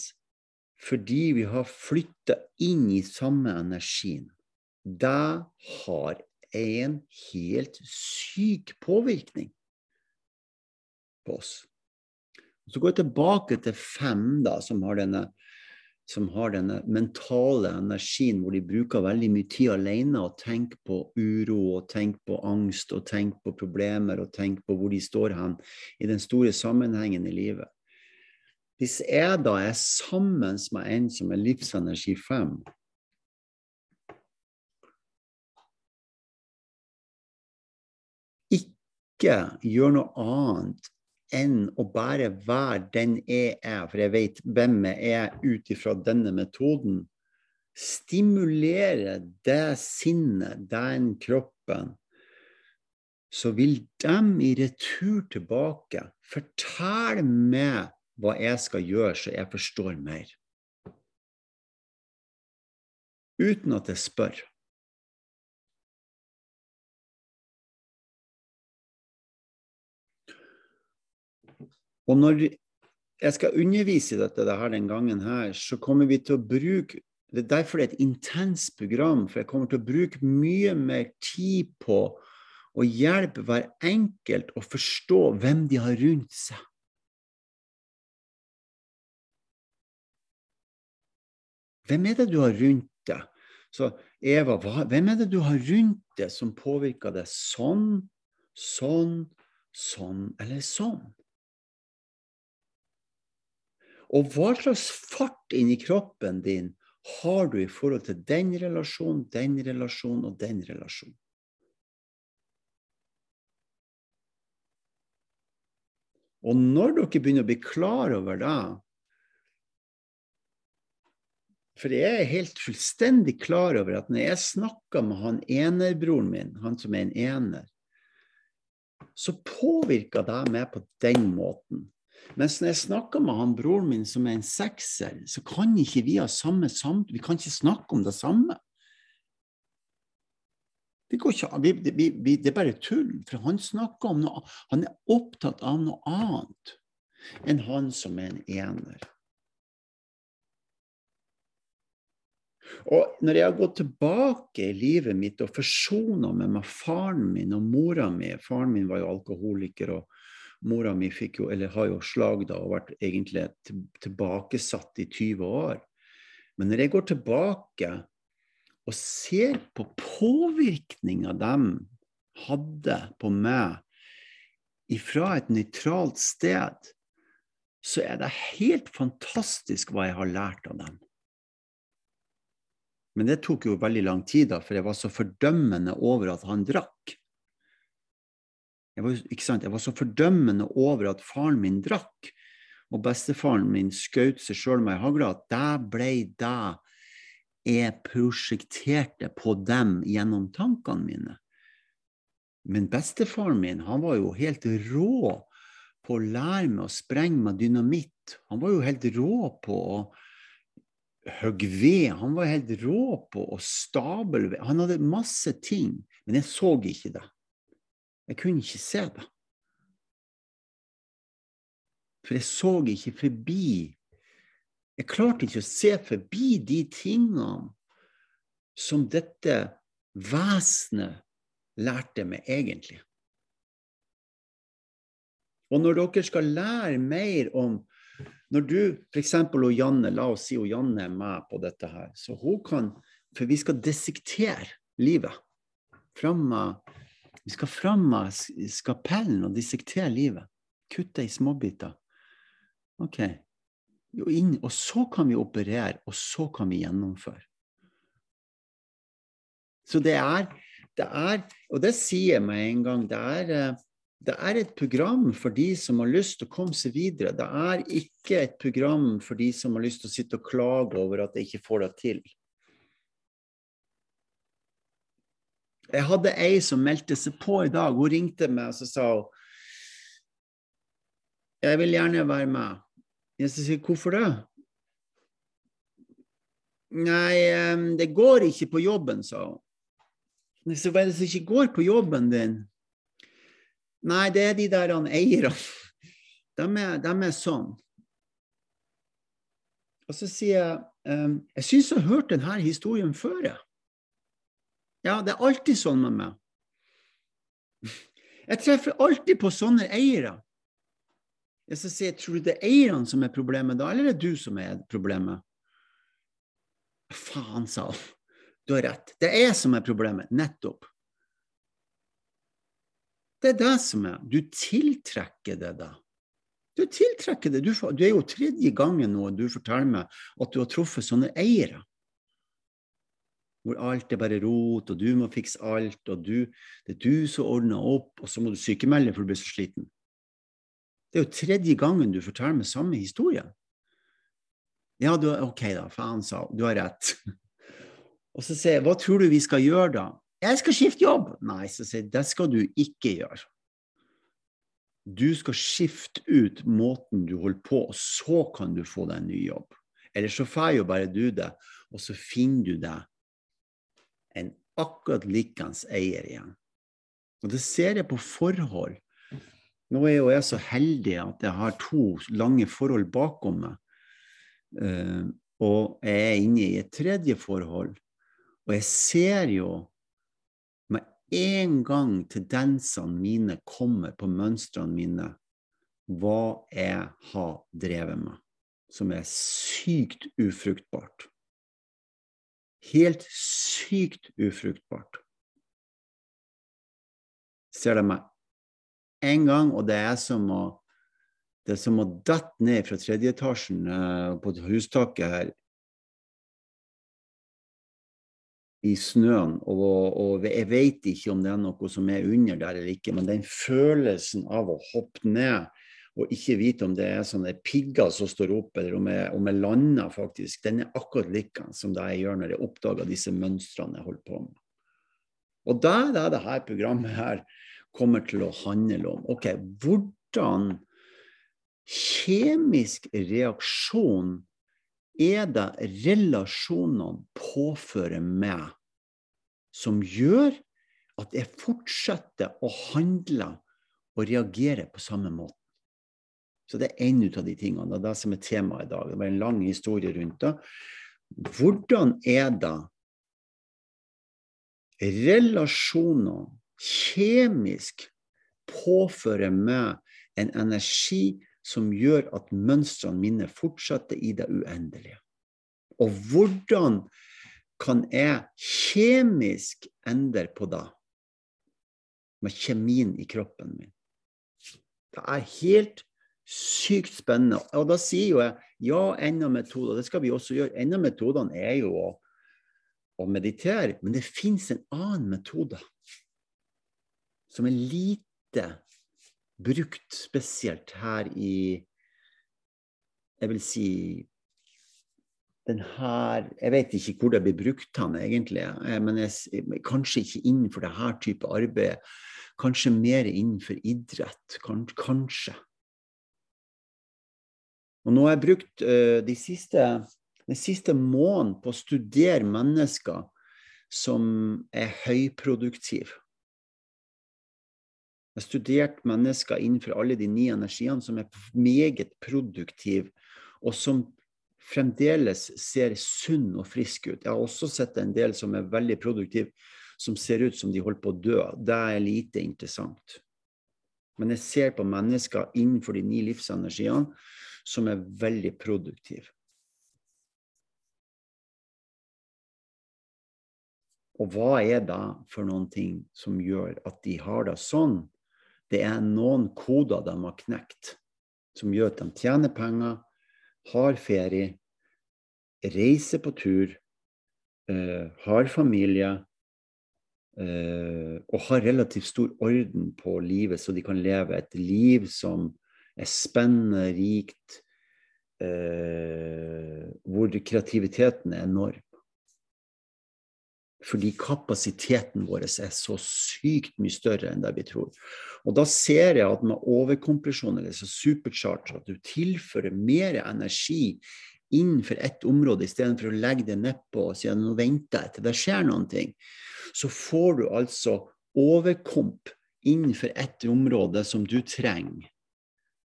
fordi vi har flytta inn i samme energien det har en helt syk påvirkning på oss. Så går jeg tilbake til fem, da, som har, denne, som har denne mentale energien hvor de bruker veldig mye tid alene og tenker på uro og tenker på angst og tenker på problemer og tenker på hvor de står hen i den store sammenhengen i livet. Hvis jeg da er sammen med en som er livsenergi fem, ikke gjøre noe annet enn å bare være den jeg er, for jeg vet hvem jeg er ut ifra denne metoden, stimulere det sinnet, den kroppen, så vil de i retur tilbake fortelle meg hva jeg skal gjøre, så jeg forstår mer. uten at jeg spør. Og når jeg skal undervise i dette, her den gangen her, så kommer vi til å bruke Det er derfor det er et intenst program, for jeg kommer til å bruke mye mer tid på å hjelpe hver enkelt å forstå hvem de har rundt seg. Hvem er det du har rundt deg? Så Eva, hva, hvem er det du har rundt deg som påvirker deg sånn, sånn, sånn eller sånn? Og hva slags fart inni kroppen din har du i forhold til den relasjonen, den relasjonen og den relasjonen? Og når dere begynner å bli klar over det For jeg er helt fullstendig klar over at når jeg snakker med han enerbroren min, han som er en ener, så påvirker det meg på den måten. Mens når jeg snakker med han broren min som er en sekser, så kan ikke vi ha samme samt, vi kan ikke snakke om det samme. Det, ikke, vi, vi, vi, det er bare tull, for han snakker om noe Han er opptatt av noe annet enn han som er en ener. Og når jeg har gått tilbake i livet mitt og forsona meg med faren min og mora mi Faren min var jo alkoholiker, og Mora mi fikk jo, eller har jo slag da, og vært egentlig tilbakesatt i 20 år. Men når jeg går tilbake og ser på påvirkninga de hadde på meg ifra et nøytralt sted, så er det helt fantastisk hva jeg har lært av dem. Men det tok jo veldig lang tid, da, for jeg var så fordømmende over at han drakk. Jeg var, jeg var, så fordømmende over at faren min drakk, og bestefaren min skjøt seg sjøl med ei hagle, at det ble det jeg prosjekterte på dem gjennom tankene mine. Men bestefaren min han var jo helt rå på å lære meg å sprenge med dynamitt. Han var jo helt rå på å hogge ved. Han var helt rå på å stable ved. Han hadde masse ting, men jeg så ikke det. Jeg kunne ikke se det. For jeg så ikke forbi. Jeg klarte ikke å se forbi de tingene som dette vesenet lærte meg egentlig. Og når dere skal lære mer om Når du f.eks. og Janne, la oss si og Janne er med på dette her, så hun kan For vi skal dissektere livet. Fram med vi skal fram av skapellen og dissektere livet. Kutte i småbiter. Ok. Og så kan vi operere, og så kan vi gjennomføre. Så det er, det er Og det sier jeg meg en gang. Det er, eh, det er et program for de som har lyst til å komme seg videre. Det er ikke et program for de som har lyst til å sitte og klage over at de ikke får det til. Jeg hadde ei som meldte seg på i dag. Hun ringte meg og så sa hun, jeg vil gjerne være med. Jeg sier hvorfor det? Nei, det går ikke på jobben, sa hun. Jeg sa hva er det som ikke går på jobben din? Nei, det er de der eierne. De de er sånn. Og så sier jeg jeg syns jeg har hørt denne historien før. Ja, det er alltid sånn med meg. Jeg treffer alltid på sånne eiere. Jeg skal si, Tror du det er eierne som er problemet da, eller er det du som er problemet? Faen, sa han. Du har rett. Det er jeg som er problemet. Nettopp. Det er det som er. Du tiltrekker det da. Du tiltrekker det. Du, du er jo tredje gangen nå du forteller meg at du har truffet sånne eiere hvor alt er bare rot, og du må fikse alt, og du, det er du som ordner opp, og så må du sykemelde for du blir så sliten. Det er jo tredje gangen du forteller meg samme historie. Ja, du, OK, da. Faen, sa Du har rett. Og så sier jeg, hva tror du vi skal gjøre da? Jeg skal skifte jobb. Nei, så sier jeg, det skal du ikke gjøre. Du skal skifte ut måten du holder på, og så kan du få deg en ny jobb. Eller så får jo bare du det, og så finner du deg en akkurat likens eier igjen. Og det ser jeg på forhold. Nå er jo jeg så heldig at jeg har to lange forhold bakom meg. Uh, og jeg er inne i et tredje forhold. Og jeg ser jo med en gang tendensene mine kommer på mønstrene mine, hva jeg har drevet med, som er sykt ufruktbart. Helt sykt ufruktbart. Ser de meg en gang, og det er som å det er som å dette ned fra tredje etasjen uh, på hustaket her i snøen. Og, og, jeg vet ikke om det er noe som er under der eller ikke, men den følelsen av å hoppe ned og ikke vite om det er sånne pigger som står opp, eller om jeg, om jeg lander, faktisk, den er akkurat like som det jeg gjør når jeg oppdager disse mønstrene jeg holder på med. Og det er det dette programmet her kommer til å handle om. Ok, hvordan kjemisk reaksjon er det relasjonene påfører meg, som gjør at jeg fortsetter å handle og reagere på samme måte. Så det er en av de tingene. Det er det som er temaet i dag. Det var en lang historie rundt det. Hvordan er det relasjoner kjemisk påfører meg en energi som gjør at mønstrene mine fortsetter i det uendelige. Og hvordan kan jeg kjemisk endre på det med kjemien i kroppen min? Det er helt sykt spennende. Og da sier jo jeg ja, enda metoder. Det skal vi også gjøre. En av metodene er jo å, å meditere. Men det fins en annen metode som er lite brukt spesielt her i Jeg vil si den her Jeg vet ikke hvor det blir brukt han egentlig, eh, men jeg, kanskje ikke innenfor dette type arbeid. Kanskje mer innenfor idrett. Kanskje. Og nå har jeg brukt uh, de siste, den siste måneden på å studere mennesker som er høyproduktive. Jeg har studert mennesker innenfor alle de ni energiene som er meget produktive, og som fremdeles ser sunn og frisk ut. Jeg har også sett en del som er veldig produktive, som ser ut som de holder på å dø. Det er lite interessant. Men jeg ser på mennesker innenfor de ni livsenergiene som er veldig produktiv. Og hva er det for noen ting som gjør at de har det sånn? Det er noen koder de har knekt, som gjør at de tjener penger, har ferie, reiser på tur, uh, har familie uh, og har relativt stor orden på livet, så de kan leve et liv som er spennende, rikt, eh, hvor kreativiteten er enorm. Fordi kapasiteten vår er så sykt mye større enn det vi tror. Og da ser jeg at med overkompresjon eller så supercharge, at du tilfører mer energi innenfor ett område istedenfor å legge det nedpå og si at nå venter jeg til det skjer noen ting, så får du altså overkomp innenfor ett område som du trenger,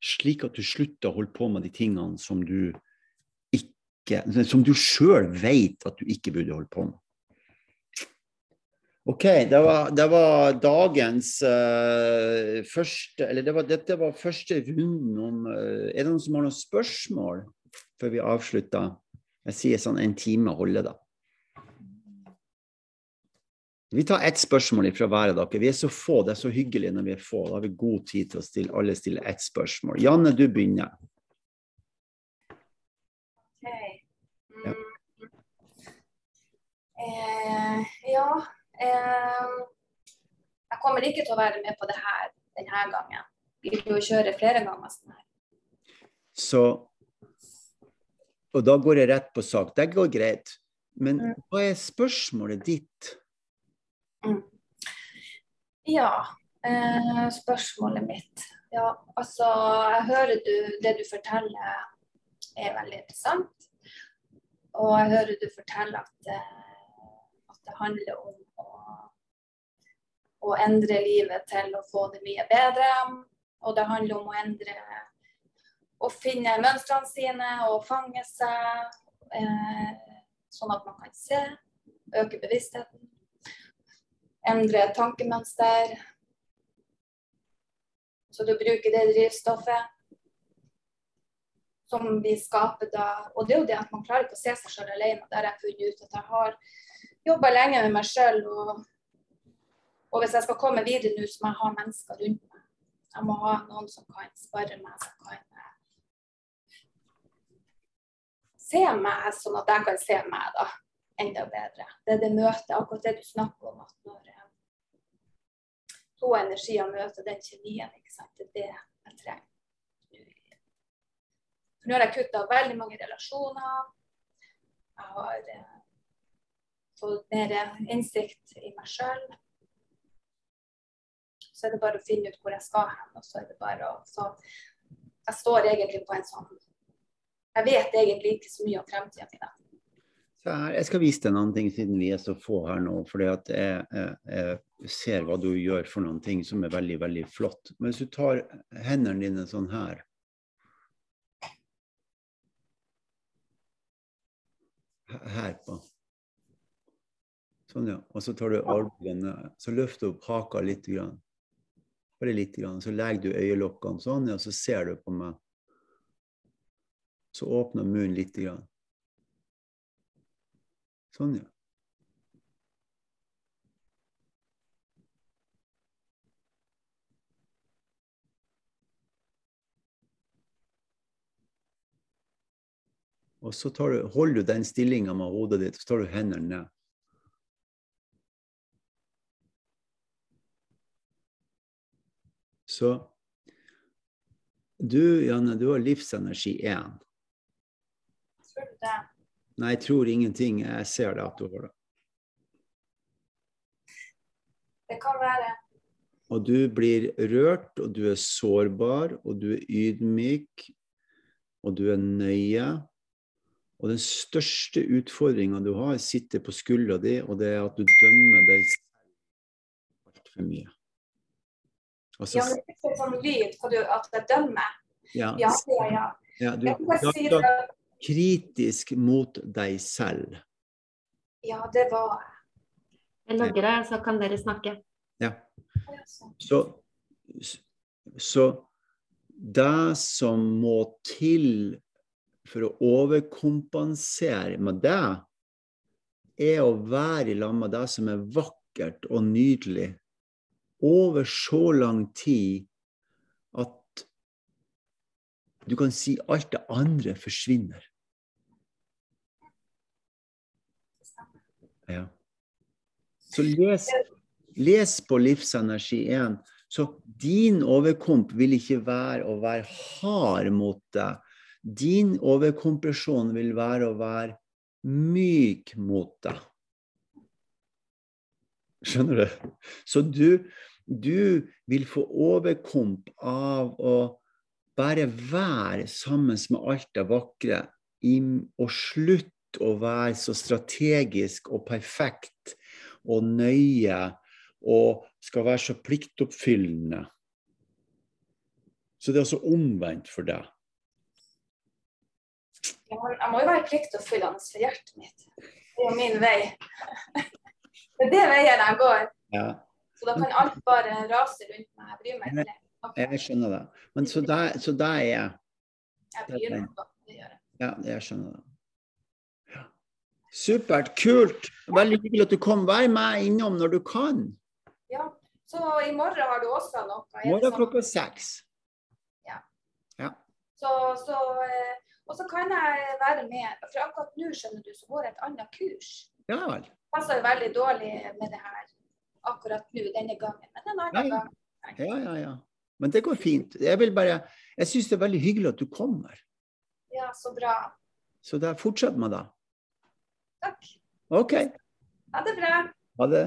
slik at du slutter å holde på med de tingene som du ikke Som du sjøl vet at du ikke burde holde på med. OK, det var, det var dagens uh, første Eller det var, dette var første runden om uh, Er det noen som har noen spørsmål før vi avslutter? Jeg sier sånn en time holder, da. Vi tar ett spørsmål fra hver av dere. Vi er så få, det er så hyggelig når vi er få. Da har vi god tid til å stille alle stille ett spørsmål. Janne, du begynner. Okay. Mm. Ja. Eh, ja. eh, jeg kommer ikke til å være med på det her denne gangen. Vi vil jo kjøre flere ganger sånn her. Så Og da går jeg rett på sak. Det går greit. Men mm. hva er spørsmålet ditt? Mm. Ja, eh, spørsmålet mitt Ja, altså Jeg hører du, det du forteller er veldig interessant. Og jeg hører du forteller at at det handler om å, å endre livet til å få det mye bedre. Og det handler om å endre Å finne mønstrene sine og fange seg, eh, sånn at man kan se. Øke bevisstheten. Endre tankemønster. Så du bruker det drivstoffet som vi skaper da. Og det er jo det at man klarer ikke å se seg sjøl alene. Der har jeg funnet ut at jeg har jobba lenge med meg sjøl. Og, og, hvis jeg skal komme videre nå, så må jeg ha mennesker rundt meg. Jeg må ha noen som kan spare meg, som kan eh, se meg, sånn at jeg kan se meg da, enda bedre. Det er det møtet, akkurat det du snakker om. at når to energier møter den kjemien, ikke sant? det er det jeg trenger. Nå har jeg kutta veldig mange relasjoner. Jeg har eh, fått mer innsikt i meg sjøl. Så er det bare å finne ut hvor jeg skal hen. og så er det bare å, så Jeg står egentlig på en sånn Jeg vet egentlig ikke så mye om fremtida mi. Jeg skal vise deg noen ting siden vi er så få her nå. fordi at jeg, jeg, jeg, ser hva du gjør for noen ting som er veldig, veldig flott. Men hvis du tar hendene dine sånn her her på. Sånn, ja. Og så tar du albuene, så løfter du opp haka litt. Grann. Bare litt. Grann. Så legger du øyelokkene sånn, ja, så ser du på meg. Så åpner munnen litt. Grann. Sånn, ja. Og så du, holder du den stillinga med hodet ditt, og så tar du hendene ned. Så du, Janne, du har livsenergi 1. Tror du det? Nei, jeg tror ingenting. Jeg ser det at du har det. Det kan være. Og du blir rørt, og du er sårbar, og du er ydmyk, og du er nøye. Og den største utfordringa du har, sitter på skuldra di, og det er at du dømmer deg selv altfor mye. Altså, ja, men det er sånn lyd på at jeg dømmer. Ja, ja, ja. ja du, du er kritisk mot deg selv. Ja, det var jeg. Jeg logger deg så kan dere snakke. Ja. Så, så det som må til for å overkompensere med det, er å være i lag med det som er vakkert og nydelig over så lang tid at du kan si alt det andre forsvinner. Ja. Så les, les på livsenergi 1. Så din overkomp vil ikke være å være hard mot deg din overkompresjon vil være å være myk mot deg. Skjønner du? Så du, du vil få overkomp av å bare være sammen med alt det vakre og slutte å være så strategisk og perfekt og nøye og skal være så pliktoppfyllende. Så det er altså omvendt for deg. Jeg må, jeg må jo være pliktoppfyllende for hjertet mitt. Det er jo min vei. det er det veien jeg går. Ja. Så da kan alt bare rase rundt meg. Jeg bryr meg ikke. Jeg skjønner det. Men så da, så da er jeg Jeg blir. Ja, jeg skjønner det. Ja. Supert. Kult. Veldig hyggelig at du kom. Vær med innom når du kan. Ja. Så i morgen har du også noe? I morgen sånn? klokka seks. Ja. ja. Så, så eh, og så kan jeg være med, for akkurat nå skjønner du, så går jeg et annet kurs. Ja vel. Passer veldig dårlig med det her akkurat nå denne gangen, men en annen ja, gang. Ja, ja, ja. Men det går fint. Jeg vil bare, jeg syns det er veldig hyggelig at du kommer. Ja, så bra. Så da fortsett med det. Takk. OK. Ha det bra. Ha det.